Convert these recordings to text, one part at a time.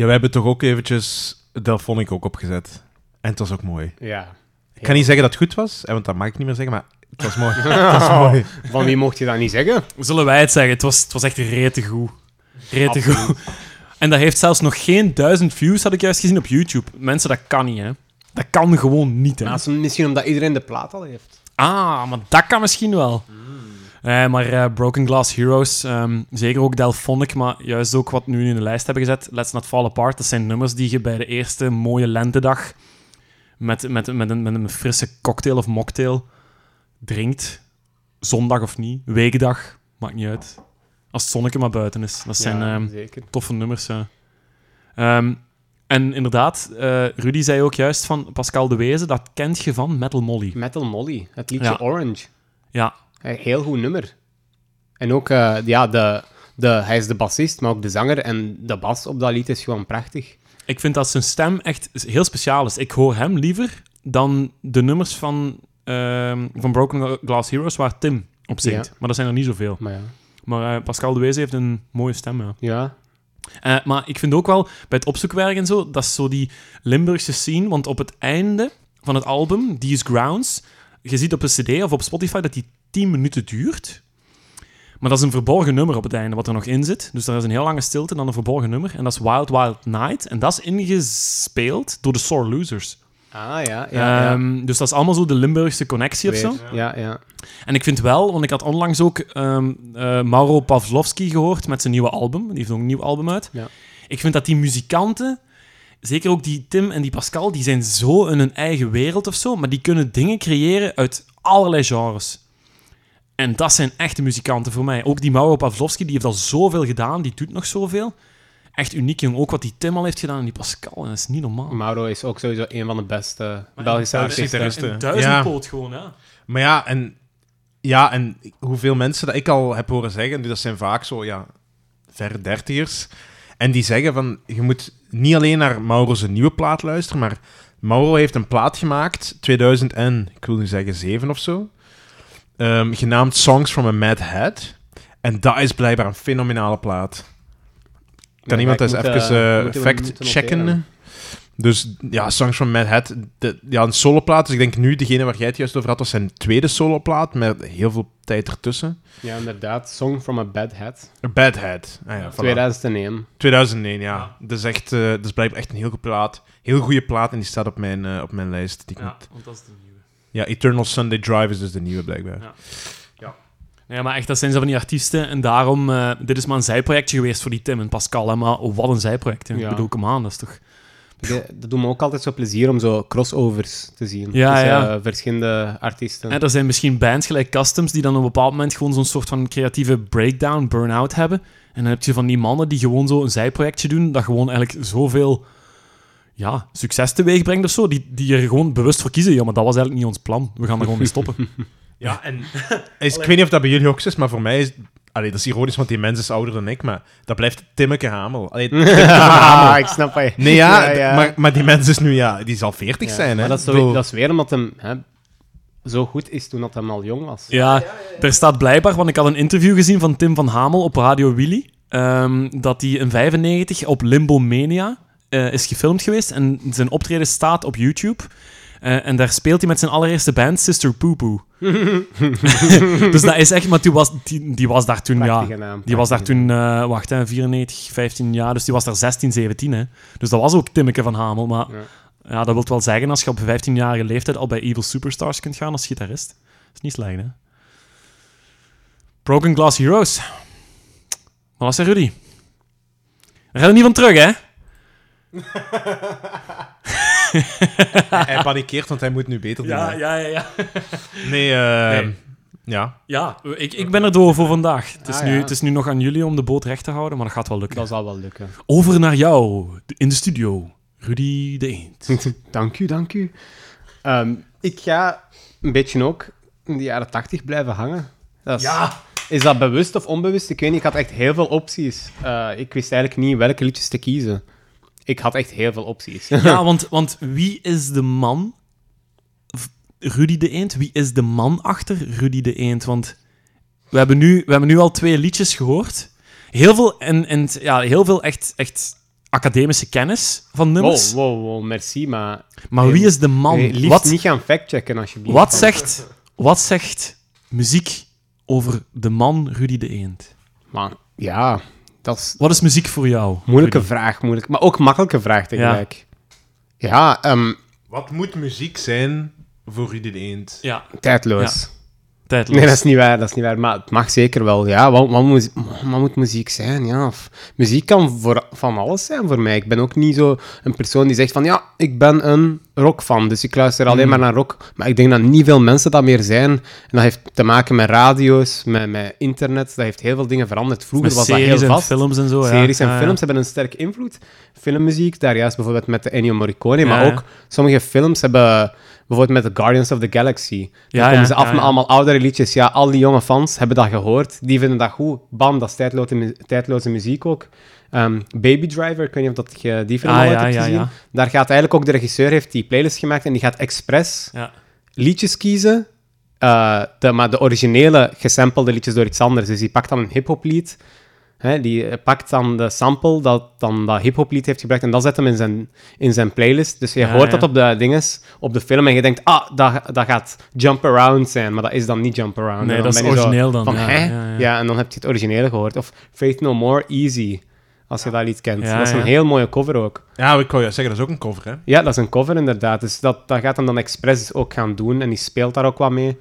Ja, wij hebben toch ook eventjes Delphonic ook opgezet. En het was ook mooi. Ja. Ik kan niet zeggen dat het goed was, hè, want dat mag ik niet meer zeggen, maar het was mooi. het was mooi. Van wie mocht je dat niet zeggen? Zullen wij het zeggen? Het was, het was echt rete goed. Rete goed. En dat heeft zelfs nog geen duizend views, had ik juist gezien op YouTube. Mensen, dat kan niet, hè. Dat kan gewoon niet, hè. Maar misschien omdat iedereen de plaat al heeft. Ah, maar dat kan misschien wel. Eh, maar eh, Broken Glass Heroes, ehm, zeker ook Delphonic, maar juist ook wat we nu in de lijst hebben gezet, Let's Not Fall Apart, dat zijn nummers die je bij de eerste mooie lentedag met, met, met, een, met een frisse cocktail of mocktail drinkt. Zondag of niet, weekdag, maakt niet uit. Als het zonnetje maar buiten is. Dat zijn Ja, ehm, toffe nummers, ja. Ehm, en inderdaad, eh, Rudy zei ook juist van Pascal de Wezen, dat kent je van Metal Molly. Metal Molly, het liedje Ja. Orange. Ja, heel goed nummer. En ook, eh, ja, de, de, hij is de bassist, maar ook de zanger. En de bas op dat lied is gewoon prachtig. Ik vind dat zijn stem echt heel speciaal is. Ik hoor hem liever dan de nummers van, ehm, van Broken Glass Heroes waar Tim op zingt. Ja. Maar dat zijn er niet zoveel. Maar ja. Maar eh, Pascal de Wezen heeft een mooie stem, ja. Ja, Eh, maar ik vind ook wel, bij het opzoekwerk en zo, dat is zo die Limburgse scene. Want op het einde van het album, These Grounds, je ziet op een cd of op Spotify dat die 10 minuten duurt. Maar dat is een verborgen nummer op het einde, wat er nog in zit. Dus daar is een heel lange stilte en dan een verborgen nummer. En dat is Wild Wild Night. En dat is ingespeeld door de Sore Losers. Ah, ja, ja, ja. Ehm, dus dat is allemaal zo de Limburgse connectie of zo. Ja, ja. En ik vind wel, want ik had onlangs ook ehm, eh, Mauro Pavlovski gehoord met zijn nieuwe album. Die heeft ook een nieuw album uit. Ja. Ik vind dat die muzikanten, zeker ook die Tim en die Pascal, die zijn zo in hun eigen wereld of zo, maar die kunnen dingen creëren uit allerlei genres. En dat zijn echte muzikanten voor mij. Ook die Mauro Pavlovski, die heeft al zoveel gedaan, die doet nog zoveel. Echt uniek, jong. Ook wat die Tim al heeft gedaan en die Pascal, en dat is niet normaal. Mauro is ook sowieso een van de beste Belgische artiesten. Een duizendpoot gewoon, ja. Maar ja, en, ja, en hoeveel mensen dat ik al heb horen zeggen, dat zijn vaak zo, ja, ver dertigers. En die zeggen van, je moet niet alleen naar Mauro's nieuwe plaat luisteren, maar Mauro heeft een plaat gemaakt, 2000 en, ik wil nu zeggen 7 of zo, ehm, genaamd Songs from a Mad Head. En dat is blijkbaar een fenomenale plaat. Kan Ja, iemand eens moet, even eh, eh, moeten we- fact moeten checken? noteren. Dus ja, Songs from Mad Head, de, ja, een soloplaat. Dus ik denk nu, degene waar jij het juist over had, was zijn tweede soloplaat, met heel veel tijd ertussen. Ja, inderdaad. Song from a Bad Head. Bad Head. Ah, ja, voilà. 2001. 2001, ja. Dat is echt, eh dat is blijkbaar echt een heel goede plaat. Heel goede plaat en die staat op mijn, eh, op mijn lijst. Die ik Ja, moet- want dat is de nieuwe. Ja, Eternal Sunday Drive is dus de nieuwe, blijkbaar. Ja. Nee, maar echt, dat zijn ze van die artiesten. En daarom, eh, dit is maar een zijprojectje geweest voor die Tim en Pascal. Hè, maar wat een zijproject. hè. Ja. Ik bedoel, kom aan, dat is toch... De- dat doet me ook altijd zo plezier om zo crossovers te zien. Ja, tussen, ja. eh, verschillende artiesten. Hè, er zijn misschien bands gelijk Customs die dan op een bepaald moment gewoon zo'n soort van creatieve breakdown, burn-out hebben. En dan heb je van die mannen die gewoon zo een zijprojectje doen, dat gewoon eigenlijk zoveel ja, succes teweeg brengt of zo. Die, die er gewoon bewust voor kiezen. Ja, maar dat was eigenlijk niet ons plan. We gaan er gewoon mee stoppen. Ja, en is, ik weet niet of dat bij jullie ook zo is, maar voor mij is... Allee, dat is ironisch, want die mens is ouder dan ik, maar dat blijft Timmeke Hamel. Allee, Timmeke van Hamel. ah, ik snap je... Nee, ja, Ja, ja. Maar, maar die mens is nu, ja, die zal 40 Ja, zijn, hè. Dat is, zo- dat is weer omdat hem hè, zo goed is toen dat hij al jong was. Ja, er staat blijkbaar, want ik had een interview gezien van Tim van Hamel op Radio Willy, ehm, dat hij in 95 op Limbo Mania eh, is gefilmd geweest en zijn optreden staat op YouTube. Eh, en daar speelt hij met zijn allereerste band, Sister Poo Poo. dus dat is echt, maar die was, die, die was daar toen, ja, naam, die was daar toen, eh, wacht, hè, 94, 15 jaar, dus die was daar 16, 17, hè. Dus dat was ook Timmeke van Hamel, maar Ja. ja. dat wil wel zeggen, als je op 15-jarige leeftijd al bij Evil Superstars kunt gaan als gitarist, dat is niet slecht, hè. Broken Glass Heroes. Wat was er, Rudy? Daar gaat er niet van terug, hè? Hij panikeert, want hij moet nu beter doen. hè. ja, ja, ja. Nee, eh, Nee. ja. Ja, ik, ik ben er door voor vandaag. Het is, Ah, nu, ja. het is nu nog aan jullie om de boot recht te houden, maar dat gaat wel lukken. Dat zal wel lukken. Over naar jou, in de studio. Rudy de Eend. dank u, dank u. Ehm, ik ga een beetje ook in de jaren 80 blijven hangen. Dat is, is dat bewust of onbewust? Ik weet niet, ik had echt heel veel opties. Eh, ik wist eigenlijk niet welke liedjes te kiezen. Ik had echt heel veel opties. Ja, want, want wie is de man? Rudy de Eend? Wie is de man achter Rudy de Eend? Want we hebben nu, we hebben nu al twee liedjes gehoord. Heel veel, en, en, ja, heel veel echt, echt academische kennis van nummers. Wow, wow, wow, merci, maar... Maar wie is de man? Nee, liefst wat, niet gaan factchecken, alsjeblieft. wat, zegt, wat zegt muziek over de man Rudy de Eend? Maar, ja, dat is Wat is muziek voor jou? moeilijke Rudy? vraag, moeilijk, maar ook makkelijke vraag tegelijk. Ja, ehm, Wat moet muziek zijn voor Rudy de Eend? Ja, tijdloos. Tijdloos. Nee, dat is niet waar, dat is niet waar. Maar het mag zeker wel. Ja, wat, wat, moet, wat moet muziek zijn? Ja, of- muziek kan voor, van alles zijn voor mij. Ik ben ook niet zo een persoon die zegt van ja, ik ben een rockfan, dus ik luister alleen Hmm. maar naar rock. Maar ik denk dat niet veel mensen dat meer zijn. En dat heeft te maken met radio's, met, met internet. Dat heeft heel veel dingen veranderd. Vroeger Met was dat series heel en vast. films en zo. ja. Series en Ja, ja. films hebben een sterk invloed. Filmmuziek, daar juist bijvoorbeeld met de Ennio Morricone, maar Ja, ook sommige films hebben bijvoorbeeld met The Guardians of the Galaxy. Ja, komen ze af ja, met allemaal oudere liedjes. Ja, al die jonge fans hebben dat gehoord. Die vinden dat goed. Bam, dat is tijdloze, mu- tijdloze muziek ook. Ehm, Baby Driver, ik weet niet of dat je die film Ah, ooit hebt gezien. Daar gaat eigenlijk ook de regisseur heeft die playlist gemaakt en die gaat expres liedjes kiezen. eh, de, maar de originele gesampelde liedjes door iets anders. Dus die pakt dan een hip-hop lied. Hè, die eh, pakt dan de sample dat dan dat hip-hop lied heeft gebruikt. En dat zet hem in zijn, in zijn playlist. Dus je Ja, hoort ja. dat op de dinges, op de film. En je denkt, ah, dat, dat gaat Jump Around zijn. Maar dat is dan niet Jump Around. Nee, En dat is origineel dan, Van, ja, hè? ja, ja. en dan heb je het originele gehoord. Of Faith No More, Easy. Als je dat lied kent. Ja, dat is een heel mooie cover ook. Ja, ik wou je zeggen, dat is ook een cover, hè? Ja, dat is een cover inderdaad. Dus dat, dat gaat hem dan expres ook gaan doen. En die speelt daar ook wat mee.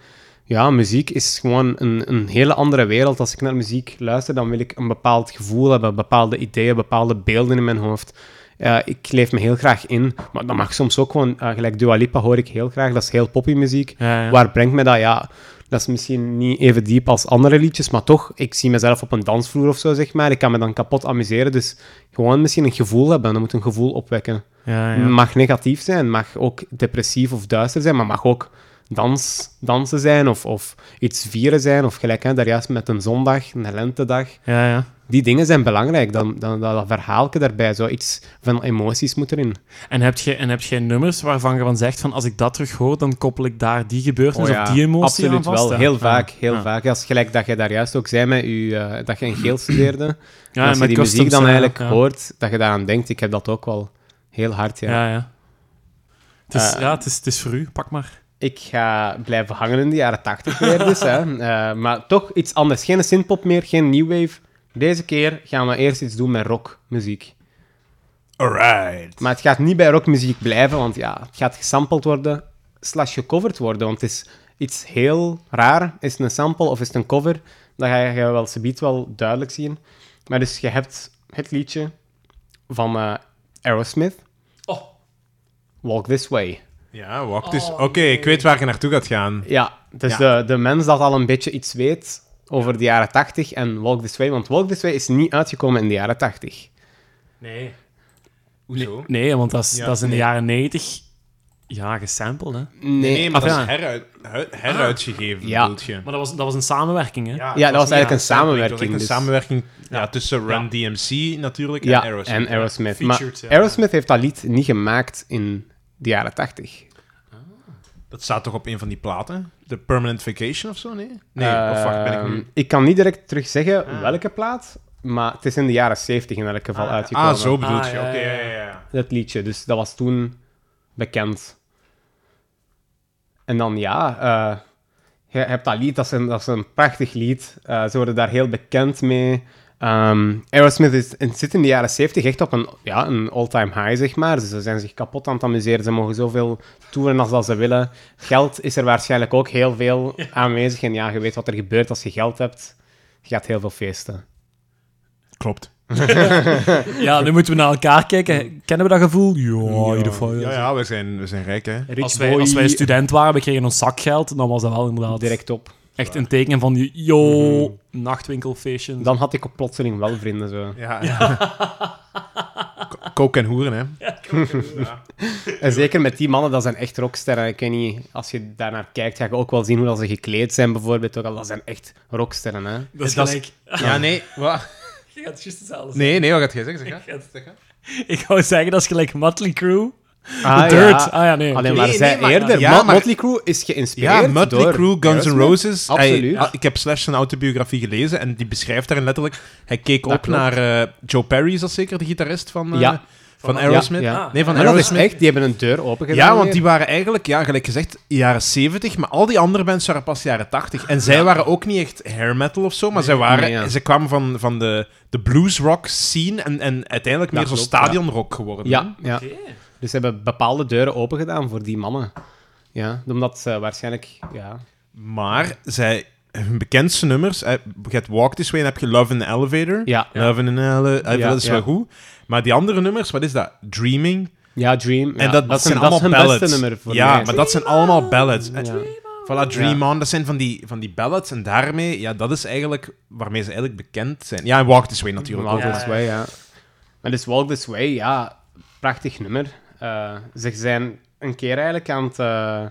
Ja, muziek is gewoon een, een hele andere wereld. Als ik naar muziek luister, dan wil ik een bepaald gevoel hebben, bepaalde ideeën, bepaalde beelden in mijn hoofd. Ja, ik leef me heel graag in, maar dat mag soms ook gewoon, eh, gelijk Dua Lipa hoor ik heel graag, dat is heel poppy muziek. Ja, ja. Waar brengt me dat? Ja, dat is misschien niet even diep als andere liedjes, maar toch, ik zie mezelf op een dansvloer of zo, zeg maar. Ik kan me dan kapot amuseren, dus gewoon misschien een gevoel hebben. Dat moet een gevoel opwekken. Ja, ja. Mag negatief zijn, mag ook depressief of duister zijn, maar mag ook dans, dansen zijn of, of iets vieren zijn. Of gelijk, hè, daar juist met een zondag, een lentedag. ja, ja. Die dingen zijn belangrijk. Dan, dan, dat verhaalke daarbij, zoiets van emoties moet erin. En heb je, en heb jij nummers waarvan je van zegt van als ik dat terug hoor, dan koppel ik daar die gebeurtenis Oh ja, of die emotie Absoluut aan vast? wel, heel vaak. Heel vaak. Als gelijk dat je daar juist ook zei met u, eh, dat je in geel studeerde. Ja, en als je die customs, muziek dan eigenlijk hoort, dat je daaraan denkt. Ik heb dat ook wel heel hard, ja. Ja, ja. Het is, Eh, ja, het is, het is voor u. Pak maar. Ik ga blijven hangen in de jaren 80 weer dus. Hè. Eh, maar toch iets anders. Geen synthpop meer, geen new wave. Deze keer gaan we eerst iets doen met rockmuziek. Alright. Maar het gaat niet bij rockmuziek blijven, want ja, het gaat gesampled worden slash gecoverd worden. Want het is iets heel raar. Is het een sample of is het een cover? Dat ga je wel subiet wel duidelijk zien. Maar dus je hebt het liedje van eh, Aerosmith. Oh. Walk This Way. Ja, wacht dus. Oké, ik weet waar je naartoe gaat gaan. Ja, dus Ja. De, de mens dat al een beetje iets weet over de jaren 80 en Walk This Way. Want Walk This Way is niet uitgekomen in de jaren 80. Nee. Hoezo? Nee, want dat is, Ja, dat is in nee. de jaren 90 ja, gesampled, hè. Nee, Nee, maar dat ja. is heruit, heruitgegeven, Ja. bedoelt je? Maar dat was, dat was een samenwerking, hè. Ja, dat was eigenlijk een samenwerking, Dat was echt een dus- samenwerking ja, tussen Run DMC natuurlijk ja, en Aerosmith. en Aerosmith. Featured, maar ja. Aerosmith heeft dat lied niet gemaakt in de jaren 80. Dat staat toch op een van die platen? De Permanent Vacation of zo? Nee? Nee, of wacht, ben ik Ehm, nu... ik kan niet direct terug zeggen welke plaat, maar het is in de jaren 70 in elk geval uitgekomen. Ah, zo bedoelt Ah, je. ja, Oké, ja, ja, ja. ja, ja. Dat liedje, dus dat was toen bekend. En dan ja, eh, je hebt dat lied, dat is een, dat is een prachtig lied. Eh, ze worden daar heel bekend mee. Ehm, Aerosmith is, zit in de jaren 70 echt op een, ja, een all-time high, zeg maar. Dus ze zijn zich kapot aan het amuseren. Ze mogen zoveel toeren als dat ze willen. Geld is er waarschijnlijk ook heel veel aanwezig. En ja, je weet wat er gebeurt als je geld hebt. Je gaat heel veel feesten. Klopt. Ja, nu moeten we naar elkaar kijken. Kennen we dat gevoel? Ja, in ieder geval. Ja, ja, we zijn, we zijn rijk, hè. Als wij, als wij student waren, we kregen ons zakgeld, dan was dat wel inderdaad direct op. echt een teken van, die, yo, nachtwinkelfeestje. Dan had ik op plotseling wel vrienden. Zo. Ja. Ko- Kook en hoeren, hè. En zeker met die mannen, dat zijn echt rocksterren. Ik weet niet, als je daarnaar kijkt, ga je ook wel zien hoe dat ze gekleed zijn, bijvoorbeeld. Ook al, dat zijn echt rocksterren, hè. dat is gelijk. Ja, nee. Wat? Je gaat juist hetzelfde Nee, nee, wat gaat jij zeggen? Zeg, Ik hè? ga- Zeg? Ik wou zeggen, dat is gelijk Motley Crue Ah, Dirt. ja. Ah ja, nee. Alleen maar Nee, zij nee, maar- eerder. ja, maar- Motley Crue is geïnspireerd Ja, Mötley door Crue, Guns N'. Roses. Absoluut. Hij- ik heb Slash zijn autobiografie gelezen en die beschrijft daarin letterlijk... Hij keek Dat op klopt. naar eh, Joe Perry, is dat zeker, de gitarist van, eh, Ja. van Aerosmith? ja, ja. Nee, van Aerosmith. echt, die hebben een deur open gedaan. Ja, want die waren eigenlijk, ja, gelijk gezegd, jaren 70, maar al die andere bands waren pas jaren 80. En zij waren ook niet echt hair metal of zo, maar zij, waren, Nee, ja. zij kwamen van, van de, de blues rock scene en, en uiteindelijk Dat meer zo klopt, stadionrock geworden. Ja, ja. Oké. Dus ze hebben bepaalde deuren open gedaan voor die mannen. Ja, omdat ze waarschijnlijk... Ja, Maar zij, hun bekendste nummers, eh, je hebt Walk This Way en heb je Love in the Elevator. ja. Love in the Elevator, Ja, dat is ja. wel goed. Maar die andere nummers, wat is dat? Dreaming. Ja, Dream. en dat, zijn allemaal ballads. beste nummer voor ja, mij. maar dat zijn allemaal ballads. Ja. Voilà, Dream On, dat zijn van die, van die ballads. En daarmee, ja, dat is eigenlijk waarmee ze eigenlijk bekend zijn. Ja, en Walk This Way natuurlijk Walk This. Way, ja. Maar dus Walk This Way, ja, prachtig nummer. Eh, ze zijn een keer eigenlijk aan het... eh,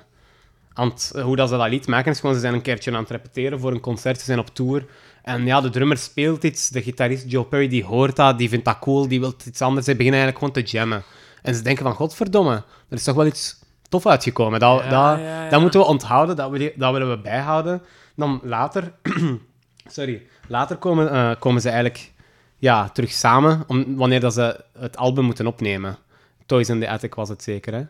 aan het hoe dat ze dat lied maken, is gewoon ze zijn een keertje aan het repeteren voor een concert, ze zijn op tour. En ja, de drummer speelt iets, de gitarist Joe Perry, die hoort dat, die vindt dat cool, die wil iets anders. Ze beginnen eigenlijk gewoon te jammen. En ze denken van, godverdomme, er is toch wel iets tof uitgekomen. Dat, Ja, dat, ja, ja. dat moeten we onthouden, dat, we, dat willen we bijhouden. Dan later, sorry, later komen, eh, komen ze eigenlijk ja, terug samen, om, wanneer dat ze het album moeten opnemen. Toys in the Attic was het zeker, hè?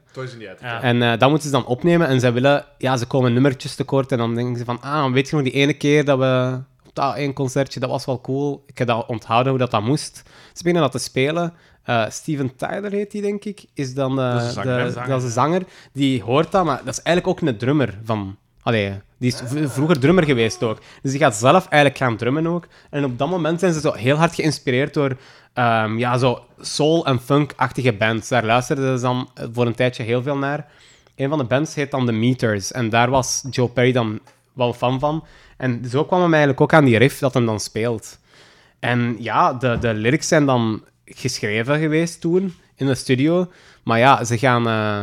Ja. En eh, dat moeten ze dan opnemen en ze willen, ja, ze komen nummertjes tekort en dan denken ze van, ah, weet je nog die ene keer dat we op dat één concertje, dat was wel cool. Ik heb dat onthouden hoe dat, dat moest. Ze beginnen dat te spelen. Eh, Steven Tyler heet die, denk ik, is dan de, Dat is de zanger, de- dat is de zanger. Die hoort dat, maar dat is eigenlijk ook een drummer van... Allee, die is vroeger drummer geweest ook. Dus die gaat zelf eigenlijk gaan drummen ook. En op dat moment zijn ze zo heel hard geïnspireerd door ehm, ja, zo soul- en funk-achtige bands. Daar luisterden ze dan voor een tijdje heel veel naar. Een van de bands heet dan The Meters. En daar was Joe Perry dan wel fan van. En zo kwam hem eigenlijk ook aan die riff dat hem dan speelt. En ja, de, de lyrics zijn dan geschreven geweest toen in de studio. Maar ja, ze gaan, eh,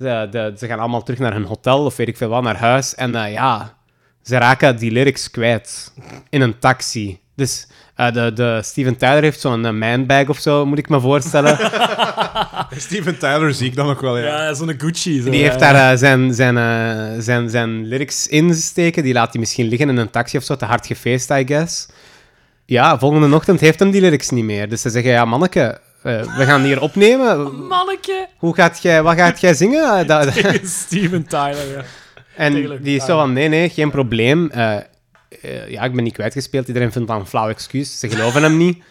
de, de, ze gaan allemaal terug naar hun hotel of weet ik veel wat, naar huis. En eh, ja, ze raken die lyrics kwijt in een taxi. Dus eh, de, de Steven Tyler heeft zo'n eh, manbag of zo, moet ik me voorstellen. Steven Tyler zie ik dan nog wel, ja. Ja, zo'n Gucci. Zo, Die ja. heeft daar zijn, zijn, eh, zijn, zijn lyrics in steken. Die laat hij misschien liggen in een taxi of zo. Te hard gefeest, I guess. Ja, volgende ochtend heeft hem die lyrics niet meer. Dus ze zeggen, ja, manneke, eh, we gaan hier opnemen. Manneke! Hoe gaat jij, wat gaat jij zingen? Eh, dat- Steven Tyler, ja. en die is zo van, nee, nee, geen probleem. Eh, eh, ja, ik ben niet kwijtgespeeld. Iedereen vindt dat een flauw excuus. Ze geloven hem niet.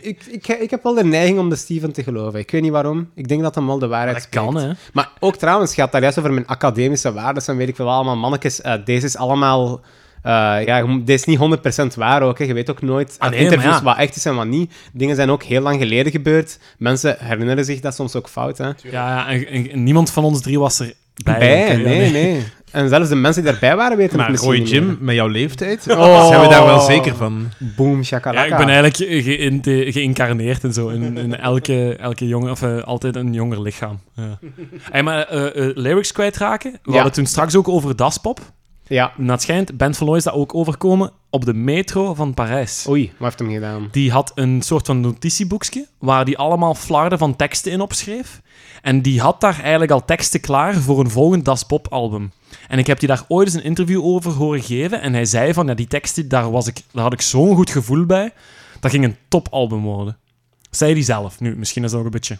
Ik, ik, ik heb wel de neiging om de Steven te geloven. Ik weet niet waarom. Ik denk dat hem wel de waarheid Dat kan, spreekt. hè. Maar ook trouwens, het gaat daar juist over mijn academische waarden en weet ik veel wat allemaal. Mannetjes, eh, deze is allemaal... eh, ja, deze is niet 100% waar ook. Hè. Je weet ook nooit Ah, nee, interviews ja. wat echt is en wat niet. Dingen zijn ook heel lang geleden gebeurd. Mensen herinneren zich dat soms ook fout. Hè. Ja, ja en, en- en niemand van ons drie was er bij. Nee, nee. En zelfs de mensen die daarbij waren weten het Maar misschien Roy Jim, met jouw leeftijd, Oh. zijn we daar wel zeker van. Boom, shakalaka. Ja, ik ben eigenlijk geïncarneerd en zo. In, in elke, elke jongen, of eh, altijd een jonger lichaam. Ja. Hey, maar eh, eh, lyrics kwijtraken. We Ja. hadden het toen straks ook over Daspop. Ja. Het schijnt, Ben van Looy is dat ook overkomen op de metro van Parijs. Oei, wat heeft hem gedaan? Die had een soort van notitieboekje waar die allemaal flarden van teksten in opschreef. En die had daar eigenlijk al teksten klaar voor een volgend Das Pop album. En ik heb die daar ooit eens een interview over horen geven. En hij zei van, ja, die teksten, daar, was ik, daar had ik zo'n goed gevoel bij. Dat ging een topalbum worden. Zei hij zelf. Nu, misschien is dat ook een beetje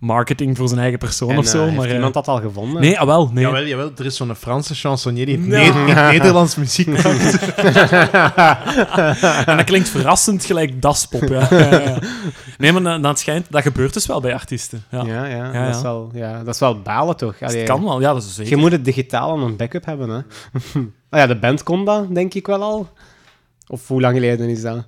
marketing voor zijn eigen persoon En, of zo. heeft maar, eh, iemand dat al gevonden? Nee, ah, wel, nee. Jawel, jawel, er is zo'n Franse chansonnier die het Ne- Nederlands muziek maakt. En dat klinkt verrassend gelijk daspop. Ja. Nee, maar dat, dat schijnt, dat gebeurt dus wel bij artiesten. Ja. Ja, ja, Ja, Dat, is wel, ja dat is wel balen toch? Dus Allee, kan wel, ja, dat is zeker. Je moet het digitaal aan een backup hebben, hè. ah ja, de band kon dat, denk ik wel al. Of hoe lang geleden is dat?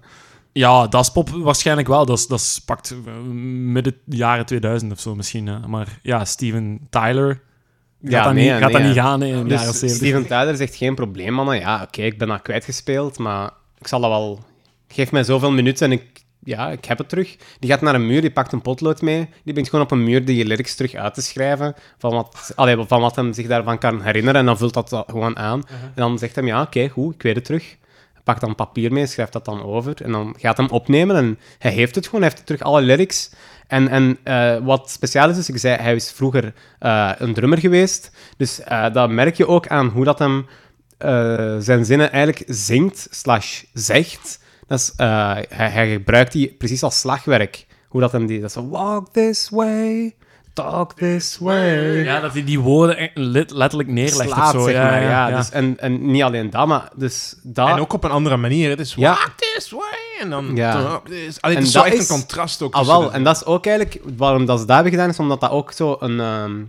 Ja, Daspop waarschijnlijk wel. Dat, is, dat is pakt eh, midden jaren 2000 of zo misschien. hè. Maar ja, Steven Tyler gaat, Ja, dat, nee, niet, gaat nee, dat ja. niet gaan in de jaren Dus 70. Steven Tyler zegt geen probleem, mannen. Ja, oké, ik ben dat kwijtgespeeld, maar ik zal dat wel... Geef mij zoveel minuten en ik, ja, ik heb het terug. Die gaat naar een muur, die pakt een potlood mee. Die begint gewoon op een muur die lyrics terug uit te schrijven. Van wat, allee, van wat hem zich daarvan kan herinneren. En dan vult dat dat gewoon aan. En dan zegt hij, ja, oké, goed, ik weet het terug. Pakt dan papier mee, schrijft dat dan over. En dan gaat hem opnemen en hij heeft het gewoon. Hij heeft terug alle lyrics. En, en eh, wat speciaal is, dus ik zei, hij is vroeger eh, een drummer geweest. Dus eh, dat merk je ook aan hoe dat hem zijn zinnen eigenlijk zingt slash zegt. Dat is, hij, gebruikt die precies als slagwerk. Hoe dat hem die... Dat walk this way, talk this way. Ja, dat hij die woorden letterlijk neerlegt of zo. zeg ja, maar. ja, Ja, ja. Dus, en, en niet alleen dat, maar... Dus dat... En ook op een andere manier. Het is Ja. walk this way. En dan Ja. talk this. Allee, het is zo dat echt is- een contrast ook. Ah, wel. En dat is ook eigenlijk... Waarom dat ze dat hebben gedaan, is omdat dat ook zo een, ehm,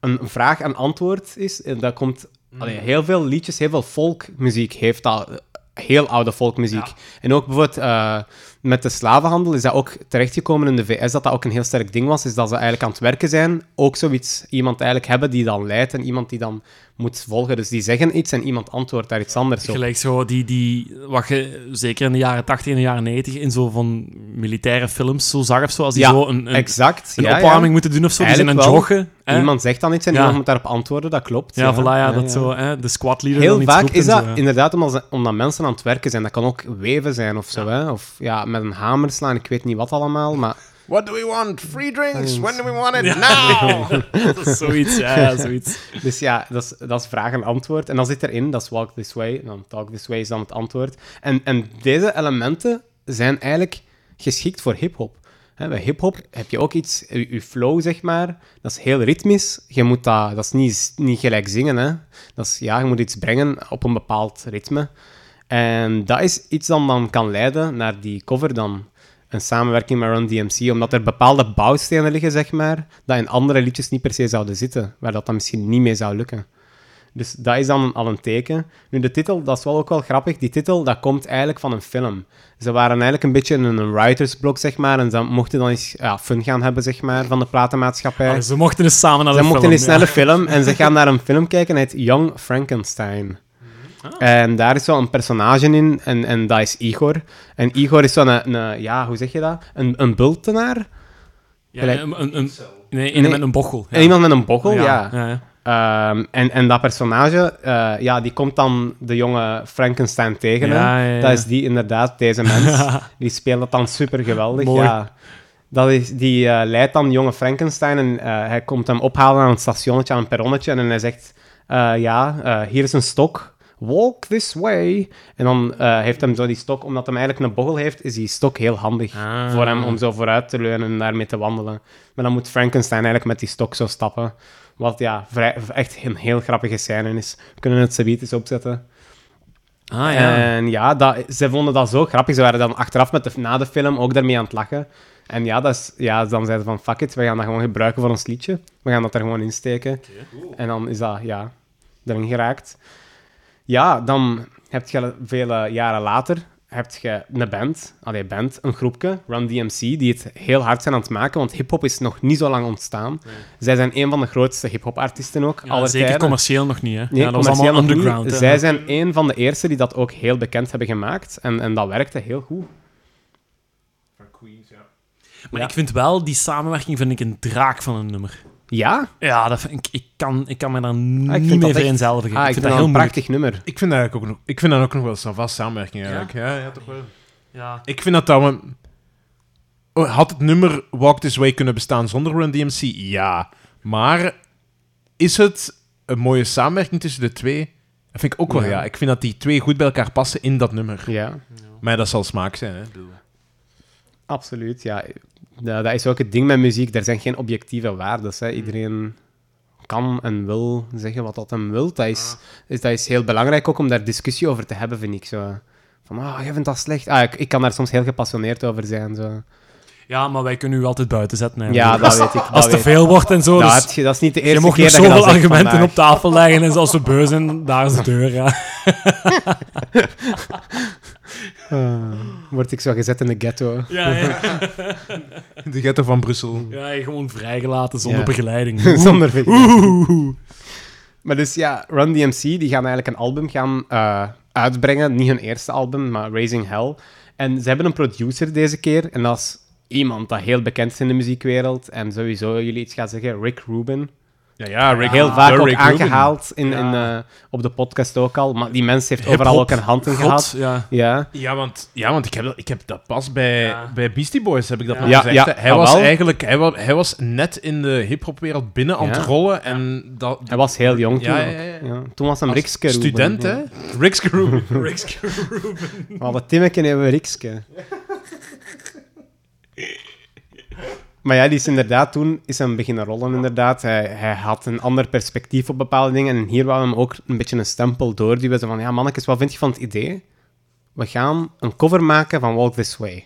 een vraag en antwoord is. En dat komt... allee, heel veel liedjes, heel veel folkmuziek heeft dat... eh, Heel oude folkmuziek. En ook bijvoorbeeld eh, met de slavenhandel is dat ook terechtgekomen in de VS, dat dat ook een heel sterk ding was, is dat ze eigenlijk aan het werken zijn, ook zoiets, iemand eigenlijk hebben die dan leidt en iemand die dan moet volgen. Dus die zeggen iets en iemand antwoordt daar iets anders op. Gelijk zo die, die, wat je zeker in de jaren 80 en de jaren 90 in zo van militaire films zo zag of zo, als die Ja, zo een, een, Exact. een ja, ja. opwarming moeten doen of zo, die zijn aan het joggen. hè. Iemand zegt dan iets en iemand moet daarop antwoorden, dat klopt. Ja, voilà, ja, dat zo, hè, de squad leader Heel vaak is dat zo, inderdaad omdat, omdat mensen aan het werken zijn. Dat kan ook weven zijn of zo, hè. Of ja, met een hamer slaan, ik weet niet wat allemaal, maar... What do we want? Free drinks? When do we want it? Ja. Now! dat is zoiets, ja, zoiets. Dus ja, dat is, dat is vraag en antwoord. En dan zit erin, dat is walk this way. En dan talk this way is dan het antwoord. En, en deze elementen zijn eigenlijk geschikt voor hip-hop. Hè, Bij hip-hop heb je ook iets, je, je flow zeg maar, dat is heel ritmisch. Je moet dat, dat is niet, niet gelijk zingen. Hè. Dat is, ja, je moet iets brengen op een bepaald ritme. En dat is iets dat dan kan leiden naar die cover dan. Een samenwerking met Run DMC, omdat er bepaalde bouwstenen liggen, zeg maar, dat in andere liedjes niet per se zouden zitten, waar dat dan misschien niet mee zou lukken. Dus dat is dan al een teken. Nu, de titel, dat is wel ook wel grappig. Die titel, dat komt eigenlijk van een film. Ze waren eigenlijk een beetje in een writersblok, zeg maar, en ze mochten dan eens ja, fun gaan hebben, zeg maar, van de platenmaatschappij. Ah, ze mochten eens samen naar de Ze mochten film, eens naar ja. de film en ze gaan naar een film kijken, het heet Young Frankenstein. Ah. En daar is zo een personage in, en, en dat is Igor. En Igor is zo'n, een, een- ja, hoe zeg je dat? Een, een bultenaar. Ja, Gelijk- een, een, een, nee, Nee. met een bochel. Ja. Iemand met een bochel, ja. ja, ja. Ehm, en, en dat personage, eh, ja, die komt dan de jonge Frankenstein tegen. hè. Ja, ja, ja. Dat is die inderdaad, deze mens. die speelt dat dan super geweldig. Mooi. Ja. Dat is, die eh, leidt dan jonge Frankenstein en eh, hij komt hem ophalen aan het stationnetje, aan een perronnetje. En hij zegt, eh, ja, eh, hier is een stok. Walk this way. En dan eh, heeft hem zo die stok, omdat hij eigenlijk een bochel heeft, is die stok heel handig Ah. voor hem om zo vooruit te leunen en daarmee te wandelen. Maar dan moet Frankenstein eigenlijk met die stok zo stappen. Wat ja, vrij, echt een heel grappige scène is. We kunnen het eens opzetten. Ah, ja. En ja, dat, ze vonden dat zo grappig. Ze waren dan achteraf met de, na de film ook daarmee aan het lachen. En ja, dat is, ja, dan zeiden ze van, fuck it, we gaan dat gewoon gebruiken voor ons liedje. We gaan dat er gewoon in steken. En dan is dat, ja, erin geraakt. Ja, dan heb je vele jaren later heb je een band, allee, band, een groepje, Run DMC, die het heel hard zijn aan het maken, want hip-hop is nog niet zo lang ontstaan. Zij zijn een van de grootste hip-hop artiesten ook, Ja, zeker tijden. commercieel nog niet, hè. Nee, ja, dat was allemaal underground. Zij zijn een van de eerste die dat ook heel bekend hebben gemaakt. En, en dat werkte heel goed. Maar Ja. ik vind wel, die samenwerking vind ik een draak van een nummer. Ja? Ja, dat vind ik, ik, kan, ik kan me daar Ah, ik niet vind mee dat echt- vereenzelvigen. Ah, ik ik vind vind dat dat heel een moeilijk. prachtig nummer. Ik vind, dat eigenlijk ook nog, ik vind dat ook nog wel een vast samenwerking eigenlijk. Ja? Ja, toch wel. Ja. Ik vind dat dat... we- Oh, had het nummer Walk This Way kunnen bestaan zonder Run DMC? Ja. Maar is het een mooie samenwerking tussen de twee? Dat vind ik ook wel, Ja. ja. Ik vind dat die twee goed bij elkaar passen in dat nummer. Ja, Maar dat zal smaak zijn, hè. Absoluut. Ja. Dat, dat is ook het ding met muziek. Er zijn geen objectieve waarden. Hè. Iedereen kan en wil zeggen wat dat hem wil. Dat is, is, dat is heel belangrijk ook om daar discussie over te hebben, vind ik. Zo. Van, ah, jij vindt dat slecht. Ah, ik, ik kan daar soms heel gepassioneerd over zijn. Zo. ja, maar wij kunnen u altijd buiten zetten. hè. Ja, dat als, weet ik. Als het te veel wordt en zo. Dat, dus je- dat is niet de eerste mocht keer dat je dat zoveel argumenten vandaag. op tafel leggen en als we beu zijn, daar is de deur. Ja. Ah, word ik zo gezet in de ghetto. Ja, ja. De ghetto van Brussel. ja, gewoon vrijgelaten zonder Ja. begeleiding. Zonder video. Oeh. Maar dus ja, Run DMC die gaan eigenlijk een album gaan eh, uitbrengen. Niet hun eerste album, maar Raising Hell. En ze hebben een producer deze keer. En dat is iemand dat heel bekend is in de muziekwereld. En sowieso jullie iets gaan zeggen, Rick Rubin. Ja, ja, Rick, Heel vaak ook Rick aangehaald in, Ja. in, eh, op de podcast ook al. Maar die mens heeft Hip-hop. overal ook een hand in God, gehad. ja. Ja. Ja, want, ja, want ik, heb dat, ik heb dat pas bij, Ja. bij Beastie Boys heb ik dat Ja. nog Ja, gezegd. hè. hij ah, was eigenlijk hij was, hij was net in de hip-hopwereld binnen aan het rollen en dat Hij was heel jong toen. Ja, ook. ja, ja. Ja. Toen was hem als Rikske. Ruben. student, hè? Rick's Rubin. Rick Rubin. We hadden Timmeke en hebben we Rikske. Maar ja, die is inderdaad toen is hem beginnen rollen, inderdaad. Hij, hij had een ander perspectief op bepaalde dingen. En hier wou hem ook een beetje een stempel doorduwen. Zo van, ja, mannetjes, wat vind je van het idee? We gaan een cover maken van Walk This Way.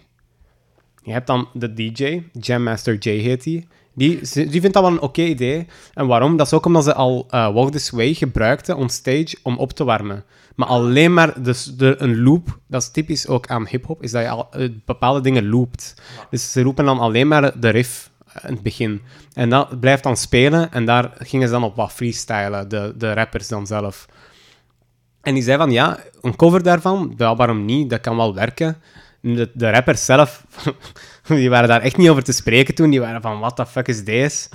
Je hebt dan de DJ, Jam Master J die. Die, die vindt dat wel een oké idee. En waarom? Dat is ook omdat ze al eh, Walk This Way gebruikten on stage om op te warmen. Maar alleen maar dus de, een loop, dat is typisch ook aan hip-hop, is dat je al eh, bepaalde dingen loopt. Dus ze roepen dan alleen maar de riff eh, in het begin. En dat blijft dan spelen en daar gingen ze dan op wat freestylen, de, de rappers dan zelf. En die zei van, ja, een cover daarvan, ja, waarom niet? Dat kan wel werken. En De, de rappers zelf, die waren daar echt niet over te spreken toen. Die waren van, what the fuck is deze?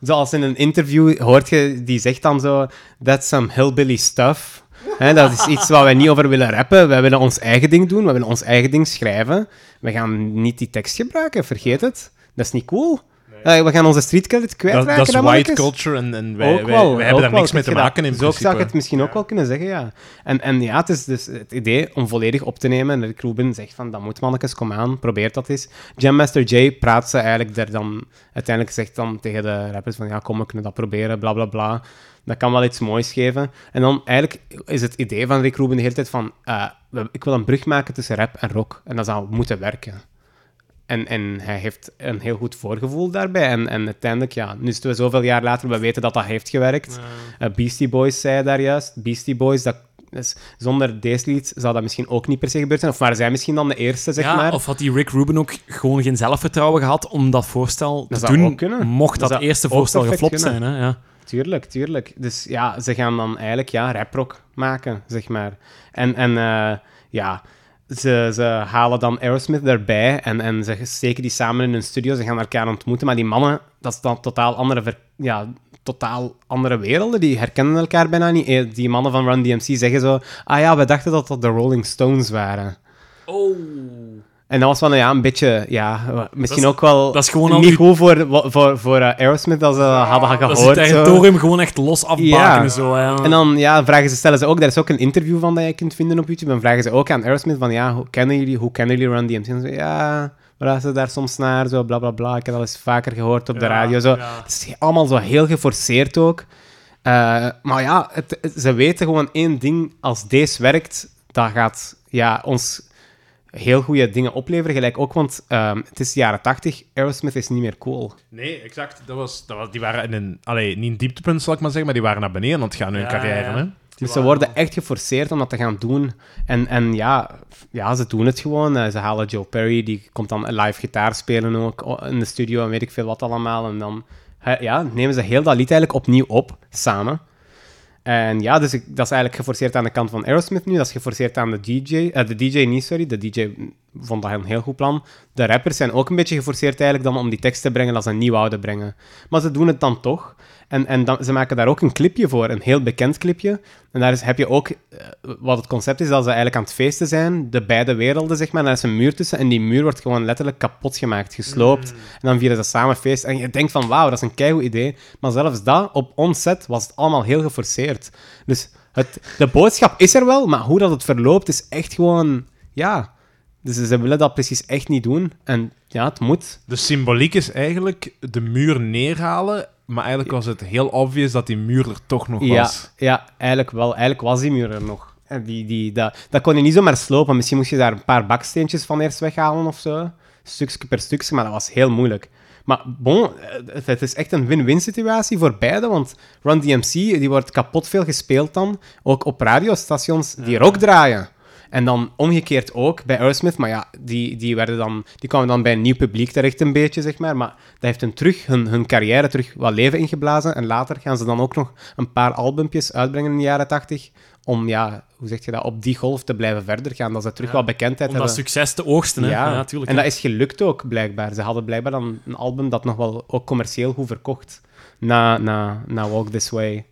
Zoals in een interview hoort je, die zegt dan zo, that's some hillbilly stuff. Dat is iets waar wij niet over willen rappen. Wij willen ons eigen ding doen, we willen ons eigen ding schrijven. We gaan niet die tekst gebruiken, vergeet het. Dat is niet cool. Eh, we gaan onze street credit Dat, kwijtraken. dat is white culture en, en wij, Ook wij, wel, wij ook hebben daar niks mee te maken in Zo principe. zou ik het misschien ook wel kunnen zeggen, ja. En, en ja, het is dus het idee om volledig op te nemen. En Rick Rubin zegt van, dat moet mannetjes, kom aan, probeer dat eens. Jam Master J praat ze eigenlijk daar dan... Uiteindelijk zegt dan tegen de rappers van, ja, kom, we kunnen dat proberen, bla, bla, bla. Dat kan wel iets moois geven. En dan eigenlijk is het idee van Rick Rubin de hele tijd van, eh, ik wil een brug maken tussen rap en rock. En dat zou moeten werken. En, en hij heeft een heel goed voorgevoel daarbij. En, en uiteindelijk, ja, nu zitten we zoveel jaar later, we weten dat dat heeft gewerkt. Eh, Beastie Boys zei daar juist. Beastie Boys, dat zonder deze lied zou dat misschien ook niet per se gebeurd zijn. Of waren zij misschien dan de eerste, zeg ja, maar. Of had die Rick Rubin ook gewoon geen zelfvertrouwen gehad om dat voorstel Dat te doen, mocht Dat eerste voorstel geflopt kunnen. zijn. Hè? Ja. Tuurlijk, tuurlijk. Dus ja, ze gaan dan eigenlijk ja, raprock maken, zeg maar. En, en eh, ja, ze, halen dan Aerosmith erbij en, en ze steken die samen in een studio. Ze gaan elkaar ontmoeten, maar die mannen, dat is dan totaal andere, ja, totaal andere werelden. Die herkennen elkaar bijna niet. Eh, Die mannen van Run DMC zeggen zo... Ah ja, we dachten dat dat de Rolling Stones waren. Oh. En dat was wel ja, een beetje, ja, misschien Dat is- ook wel dat is gewoon al niet goed voor, voor, voor eh, Aerosmith dat ze hadden Dat is het gehoord. territorium gewoon echt los afbakenen. Ja. Zo, ja. En dan ja, vragen ze, stellen ze ook, daar is ook een interview van dat je kunt vinden op YouTube, dan vragen ze ook aan Aerosmith van, ja, hoe kennen jullie, hoe kennen jullie Run DMC? En ze, ja, we luisteren daar soms naar, zo bla bla bla, ik heb dat eens vaker gehoord op de radio, zo. Het is allemaal zo heel geforceerd ook. Eh, maar ja, het- het- ze weten gewoon één ding, als deze werkt, dat gaat ja, ons heel goede dingen opleveren, gelijk ook, want ehm, het is de jaren 80, Aerosmith is niet meer cool. Nee, exact. Dat was, dat was, die waren in een... Allee, niet een dieptepunt, zal ik maar zeggen, maar die waren naar beneden aan het gaan in hun Ja, carrière. ja. Hè? Dus ze worden echt geforceerd om dat te gaan doen. En, en ja, ja, ze doen het gewoon. Eh, ze halen Joe Perry, die komt dan live gitaar spelen ook in de studio en weet ik veel wat allemaal. En dan ja, nemen ze heel dat lied eigenlijk opnieuw op, samen. En ja, dus ik, dat is eigenlijk geforceerd aan de kant van Aerosmith nu. Dat is geforceerd aan de DJ. eh, de DJ niet, sorry. De DJ vond dat een heel goed plan. De rappers zijn ook een beetje geforceerd eigenlijk dan om die tekst te brengen dat ze nieuw wouden brengen. Maar ze doen het dan toch. En, en dan, ze maken daar ook een clipje voor, een heel bekend clipje. En daar is, heb je ook, eh, wat het concept is, dat ze eigenlijk aan het feesten zijn, de beide werelden, zeg maar. En daar is een muur tussen en die muur wordt gewoon letterlijk kapot gemaakt, gesloopt. En dan vieren ze samen feest. En je denkt van, wauw, dat is een keigoed idee. Maar zelfs dat, op ons set, was het allemaal heel geforceerd. Dus het, de boodschap is er wel, maar hoe dat het verloopt, is echt gewoon, ja... Dus ze willen dat precies echt niet doen. En ja, het moet. De symboliek is eigenlijk de muur neerhalen, maar eigenlijk was het heel obvious dat die muur er toch nog Ja, was. ja, eigenlijk wel. Eigenlijk was die muur er nog. En die, die, dat, dat kon je niet zomaar slopen. Misschien moest je daar een paar baksteentjes van eerst weghalen of zo. Stukje per stukje, maar dat was heel moeilijk. Maar bon, het, is echt een win-win situatie voor beide, want Run DMC die wordt kapot veel gespeeld dan, ook op radiostations die rock draaien. En dan omgekeerd ook bij Aerosmith, maar ja, die, die, werden dan, die kwamen dan bij een nieuw publiek terecht een beetje, zeg maar. Maar dat heeft hun terug, hun, hun carrière terug wat leven ingeblazen. En later gaan ze dan ook nog een paar albumpjes uitbrengen in de jaren tachtig, om, ja, hoe zeg je dat, op die golf te blijven verder gaan. Dat ze terug Ja. wat bekendheid Om dat hebben. succes te oogsten, hè? Ja, natuurlijk. en dat is gelukt ook, blijkbaar. Ze hadden blijkbaar dan een album dat nog wel ook commercieel goed verkocht. Na, na, na Walk This Way.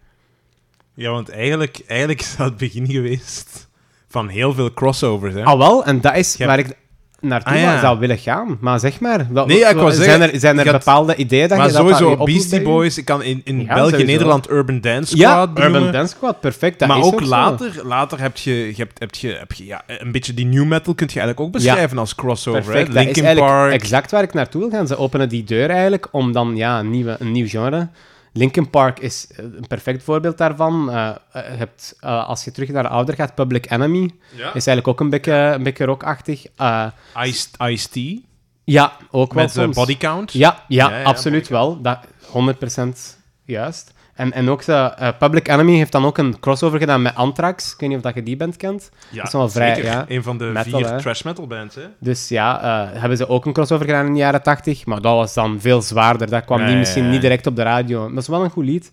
Ja, want eigenlijk, eigenlijk is dat het begin geweest van heel veel crossovers. Hè? Al wel, en dat is waar ik naartoe Ah, ja. zou willen gaan. Maar zeg maar, wel, Nee, ja, ik zijn zeggen, er, zijn er bepaalde ideeën dat maar je dat sowieso, Beastie? Boys, ik kan in, in Ja, België, sowieso. Nederland Urban Dance Ja, Squad Urban benoemen. Dance Squad, perfect. Dat maar is ook, later, later heb je, je, hebt, heb je, heb je ja, een beetje die new metal kun je eigenlijk ook beschrijven als crossover. Perfect, hè? dat is Linkin Park. exact waar ik naartoe wil gaan. Ze openen die deur eigenlijk om dan ja, een, nieuwe, een nieuw genre. Linkin Park is eh, een perfect voorbeeld daarvan. Je hebt, als je terug naar de ouder gaat, Public Enemy Ja. is eigenlijk ook een beetje, een beetje rockachtig. Eh, Ice- Ice-T ja, ook wel met eh, soms. Body Count. Ja, ja, Ja, ja, absoluut wel. Dat, 100% juist. En, en ook de, eh, Public Enemy heeft dan ook een crossover gedaan met Anthrax. Ik weet niet of dat je die band kent. Ja, Dat is wel vrij, zeker. ja. Een van de Metal, vier hè. trash metal bands. Hè? Dus ja, eh, hebben ze ook een crossover gedaan in de jaren 80. Maar dat was dan veel zwaarder. Dat kwam ja, misschien niet direct op de radio. Maar dat is wel een goed lied.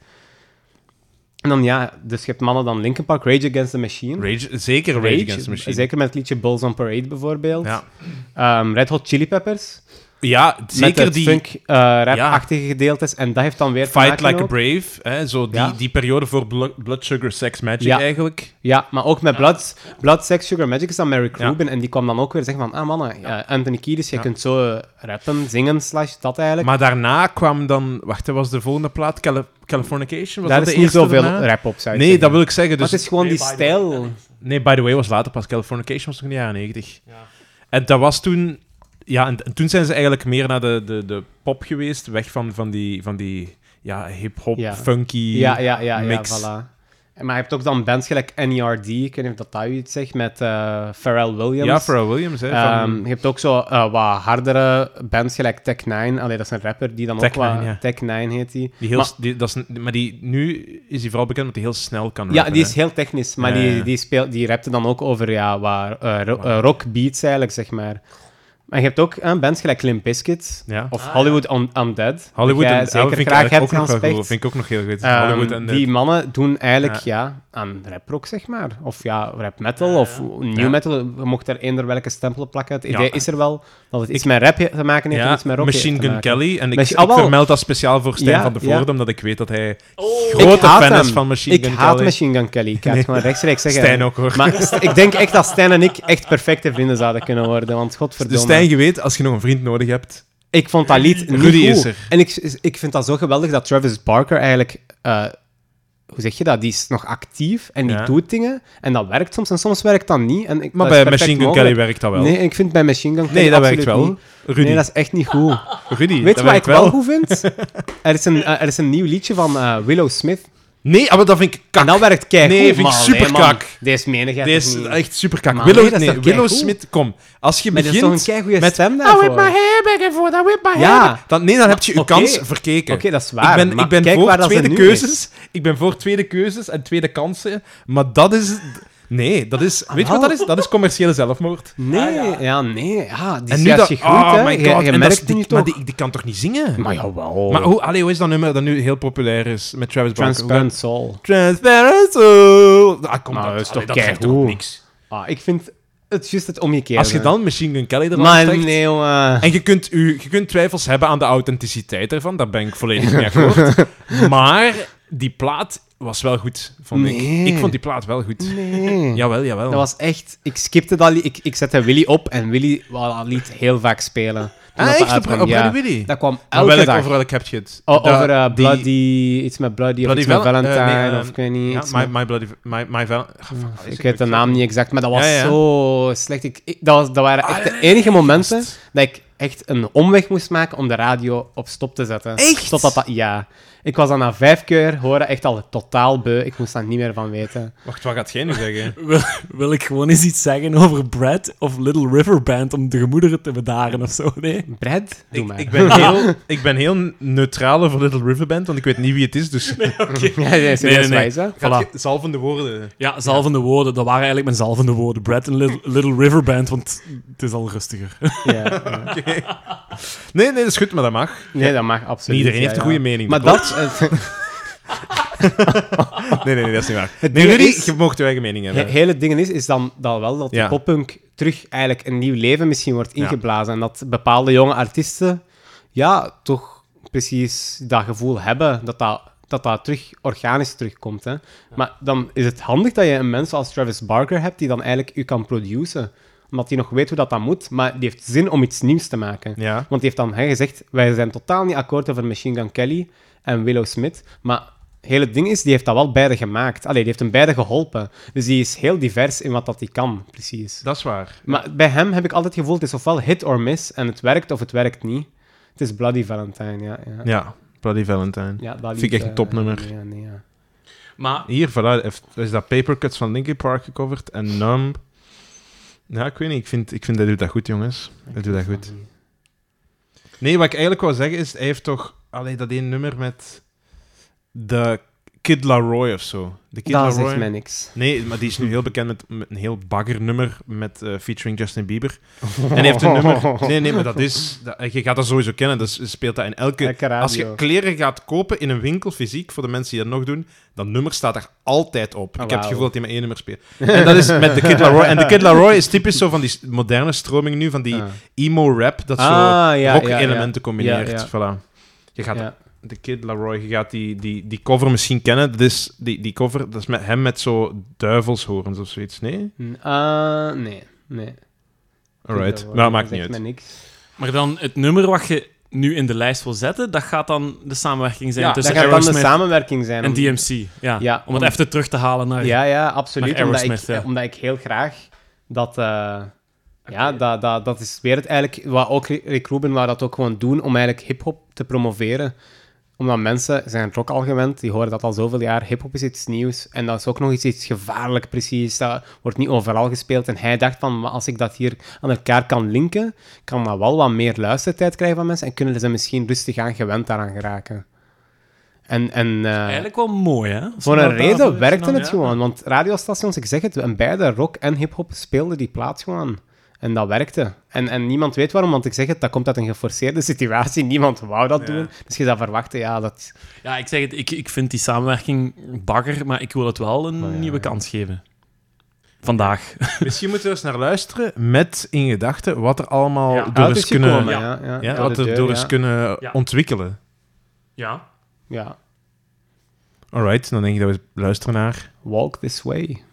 En dan ja, dus je hebt mannen dan Linkin Park, Rage Against the Machine. Rage, zeker Rage, Against the Machine. Zeker met het liedje Bulls on Parade bijvoorbeeld. Ja, Ehm, Red Hot Chili Peppers. Ja met zeker het die funk eh, rap-achtige gedeeltes. En dat heeft dan weer te Fight maken Like a Brave. Hè? Zo die, Ja. die periode voor Blo- Blood Sugar Sex Magic Ja. eigenlijk. Ja, maar ook met Blood, Blood, Sex, Sugar Magic is dan Mary Ja. Rubin. En die kwam dan ook weer zeggen van, ah mannen, ja, Anthony Kiedis, je Ja. kunt zo rappen, zingen, slash dat eigenlijk. Maar daarna kwam dan... Wacht, dat was de volgende plaat? Cali- Californication? Was Daar dat is de niet eerste zoveel daarna? rap op, zou ik Nee, zeggen. dat wil ik zeggen. Maar Dus, het is gewoon die stijl. Nee, by the way, was later pas. Californication was nog in de jaren 90. En dat was toen... Ja, en, en toen zijn ze eigenlijk meer naar de, de, de pop geweest. Weg van, van die, van die ja, hip-hop, Ja. funky Ja, ja, ja, ja, mix. voilà. En- Maar je hebt ook dan bands gelijk NERD, ik weet niet of dat dat u iets zegt, met eh, Pharrell Williams. Ja, Pharrell Williams. Hè, Ehm, van, je hebt ook zo eh, wat hardere bands gelijk Tech 9. Allee, dat is een rapper die dan Tech ook wat... 9, ja. Tech 9 heet die. die heel, maar- die, dat is, maar die, nu is hij vooral bekend omdat hij heel snel kan Ja, rappen, die hè. is heel technisch, maar Ja, ja. die, die, speelt, die rapte dan ook over ja, waar, eh, ro- rock beats eigenlijk, zeg maar. Maar je hebt ook eh, bands gelijk Limp Bizkit Ja. of Hollywood Un- Undead. Hollywood en zeker vind ik graag hebt ook nog wel Specht. goed. Vind ik ook nog heel goed. Ehm, Hollywood die mannen doen eigenlijk ja. aan rap rock, zeg maar. Of ja, rap metal of new Ja. metal. Je mocht er eender welke stempel plakken. Het Ja. idee is er wel dat het iets met rap te maken heeft en ja, iets met rock Machine Gun. Kelly. En ik, ik ah, vermeld dat speciaal voor Stijn Ja, van de ja. Voorde, omdat ik weet dat hij Ik grote haat fan is van Machine Ik Gun haat Kelly. Machine Gun Kelly. Ik ga het gewoon rechtstreeks zeggen. Stijn ook, hoor. Maar ik denk echt dat Stijn en ik echt perfecte vrienden zouden kunnen worden. Want godverdomme. Stijn, je weet, als je nog een vriend nodig hebt... Ik vond dat lied niet Rudy goed. is er. En ik, ik vind dat zo geweldig dat Travis Barker eigenlijk... eh, hoe zeg je dat? Die is nog actief en die Ja. doet dingen. En dat werkt soms en soms werkt dat niet. En ik, Maar bij Machine Gun. Kelly werkt dat wel. Nee, ik vind bij Machine Gun Kelly Nee, dat werkt wel. Rudy. Nee, dat is echt niet goed. Rudy, Weet je wat ik wel goed vind? Er is een, eh, er is een nieuw liedje van eh, Willow Smith. Nee, maar dat vind ik kak. En dat werkt kei Nee, vind ik superkak. Deze menig jij Deze niet? echt super kak. Maar Willow, nee, dat is nee, toch Willow keigoed? Smith, kom. Als je Maar dat is toch begint keigoede met... stem I daarvoor? whip my hair back and forth, I whip my Ja. hair back. Dan, nee, dan heb je je Oké. kans verkeken. Oké, dat is waar. Ik ben, maar ik ben kijk voor waar dat ze tweede nu keuzes. Ik ben voor tweede keuzes en tweede kansen. Maar dat is... Nee, dat is... Weet je wat dat is? Dat is commerciële zelfmoord. Nee, ja, nee. Ja, die En is nu dat... juist goed, Oh my Je- god. Je, en dat merkt die, nu maar die, die kan toch niet zingen? Maar jawel. Maar hoe, allee, hoe is dat nummer dat nu heel populair is met Travis Barker? Transparent Soul. Transparent Soul. Ah, kom, Nou, dat, dat is allee, toch dat toch niks. Ah, ik vind het juist het omgekeerde. Als je dan Machine Gun Kelly ervan Maar trekt... nee, jongen. En je kunt, u, je kunt twijfels hebben aan de authenticiteit ervan, daar ben ik volledig mee akkoord. maar die plaat was wel goed, vond Nee. ik. Ik vond die plaat wel goed. Nee. Jawel, jawel. Dat was echt... Ik skipte dat lied. Ik, ik zette Willy op en Willy wou dat lied heel vaak spelen. Toen ah, dat echt? Op, uitkwam, op ja. Radio Willy? Dat kwam elke welk, dag. over welk heb je het? O- Dat- over eh, die- Bloody... Iets met Bloody, Bloody of iets met eh, Valentine, nee, eh, of ik weet niet. Ja, my, my Bloody... My, my Val- Ah, is ik weet de naam niet exact, maar dat was Ja, ja. zo slecht. Ik, ik- dat, was, dat waren echt Ah, de nee, enige momenten dat ik echt een omweg moest maken om de radio op stop te zetten. Echt? Totdat dat, ja. Ik was dan na vijf keer horen echt al totaal beu. Ik moest daar niet meer van weten. Wacht, wat gaat jij nu zeggen? Wil, wil ik gewoon eens iets zeggen over Brad of Little River Band om de gemoederen te bedaren of zo? Nee. Brad, doe ik, maar. ik, ben heel, ik ben heel neutraal over Little River Band, want ik weet niet wie het is, dus... ja, nee, serieus, nee, nee. wijs, hè? Gaat Voilà. je- Zalvende woorden. Ja, zalvende woorden. Dat waren eigenlijk mijn zalvende woorden. Brad en Little, Little River Band, want het is al rustiger. Ja, ja. Nee, nee, dat is goed, maar dat mag. Nee, dat mag absoluut. Iedereen ja, heeft een ja. goede mening. Maar dat... Nee, nee, nee, dat is niet waar. Het Nee, Rudy, is- je mag je eigen mening Het hebben. hele ding is, is dan, dan wel dat Ja. de poppunk terug eigenlijk een nieuw leven misschien wordt Ja. ingeblazen. En dat bepaalde jonge artiesten ja, toch precies dat gevoel hebben dat dat, dat, dat terug organisch terugkomt. Hè. Maar dan is het handig dat je een mens als Travis Barker hebt die dan eigenlijk u kan produceren. Omdat hij nog weet hoe dat, dat moet, maar die heeft zin om iets nieuws te maken. Ja. Want die heeft dan hè, gezegd, wij zijn totaal niet akkoord over Machine Gun Kelly en Willow Smith, maar het hele ding is, die heeft dat wel beide gemaakt. Allee, die heeft hem beide geholpen. Dus die is heel divers in wat dat hij kan, precies. Dat is waar. Maar bij hem heb ik altijd het gevoel, het is ofwel hit or miss, en het werkt of het werkt niet. Het is Bloody Valentine, ja. Ja, Ja, Bloody Valentine. Ja, dat Vind ik echt een topnummer. Ja, nee, ja. Maar Hier, voilà, is dat Papercuts van Linkin Park gecoverd en Numb. Ja, ik weet niet. Ik vind, ik vind hij doet dat goed, jongens. Hij doet dat goed. Nee, wat ik eigenlijk wou zeggen is, hij heeft toch... Allee, dat één nummer met de Kid Laroi of zo. De Kid Dat zegt mij niks. Nee, maar die is nu heel bekend met, met een heel bagger nummer met, eh, featuring Justin Bieber. En hij heeft een nummer... Nee, nee, maar dat is... Dat, je gaat dat sowieso kennen. Dus speelt dat in elke... Als je kleren gaat kopen in een winkel, fysiek, voor de mensen die dat nog doen, dat nummer staat er altijd op. Ik heb het gevoel dat hij maar één nummer speelt. En dat is met de Kid Laroi. En de Kid Laroi is typisch zo van die moderne stroming nu, van die Ah. emo-rap, dat zo Ah, ja, ja, rock-elementen ja. combineert. Ja. Voilà. Je gaat Ja. de Kid Laroi, je gaat die, die, die cover misschien kennen. Dat is, die, die cover, dat is met hem met zo duivelshoorns of zoiets. Nee? Ah, nee, nee. Alright. Dat Nou, maakt zegt niet uit. niks. Maar dan het nummer wat je nu in de lijst wil zetten, dat gaat dan de samenwerking zijn Ja, dat tussen gaat dan de Aerosmith samenwerking zijn. en DMC. Ja, Ja, om het even terug te halen naar... Ja, ja, absoluut. Omdat ik, omdat ik heel graag dat... eh, Ja, dat, dat, dat is weer het eigenlijk... Wat ook Rick Rubin dat ook gewoon doen, om eigenlijk hip-hop te promoveren. Omdat mensen zijn rock al gewend, die horen dat al zoveel jaar. Hip-hop is iets nieuws en dat is ook nog iets, iets gevaarlijk, precies. Dat wordt niet overal gespeeld. En hij dacht van, als ik dat hier aan elkaar kan linken, kan dat wel wat meer luistertijd krijgen van mensen en kunnen ze misschien rustig aan gewend daaraan geraken. En, en, eh, Eigenlijk wel mooi, hè? Voor een reden werkte dan- het ja. gewoon. Want radiostations, ik zeg het, en beide rock en hip-hop speelden die plaats gewoon. En dat werkte. En, en niemand weet waarom, want ik zeg het, dat komt uit een geforceerde situatie. Niemand wou dat Ja. doen. Dus je zou verwachten, ja, dat... Ja, ik zeg het, ik, ik vind die samenwerking bagger, maar ik wil het wel een ja, nieuwe ja. kans geven. Vandaag. Misschien moeten we eens naar luisteren met in gedachten wat er allemaal Ja. door is kunnen... gekomen, ja. ja. ja, Ja, door wat er door ja. is kunnen Ja. ontwikkelen. Ja. Ja. Alright, dan denk ik dat we luisteren naar... Walk this way.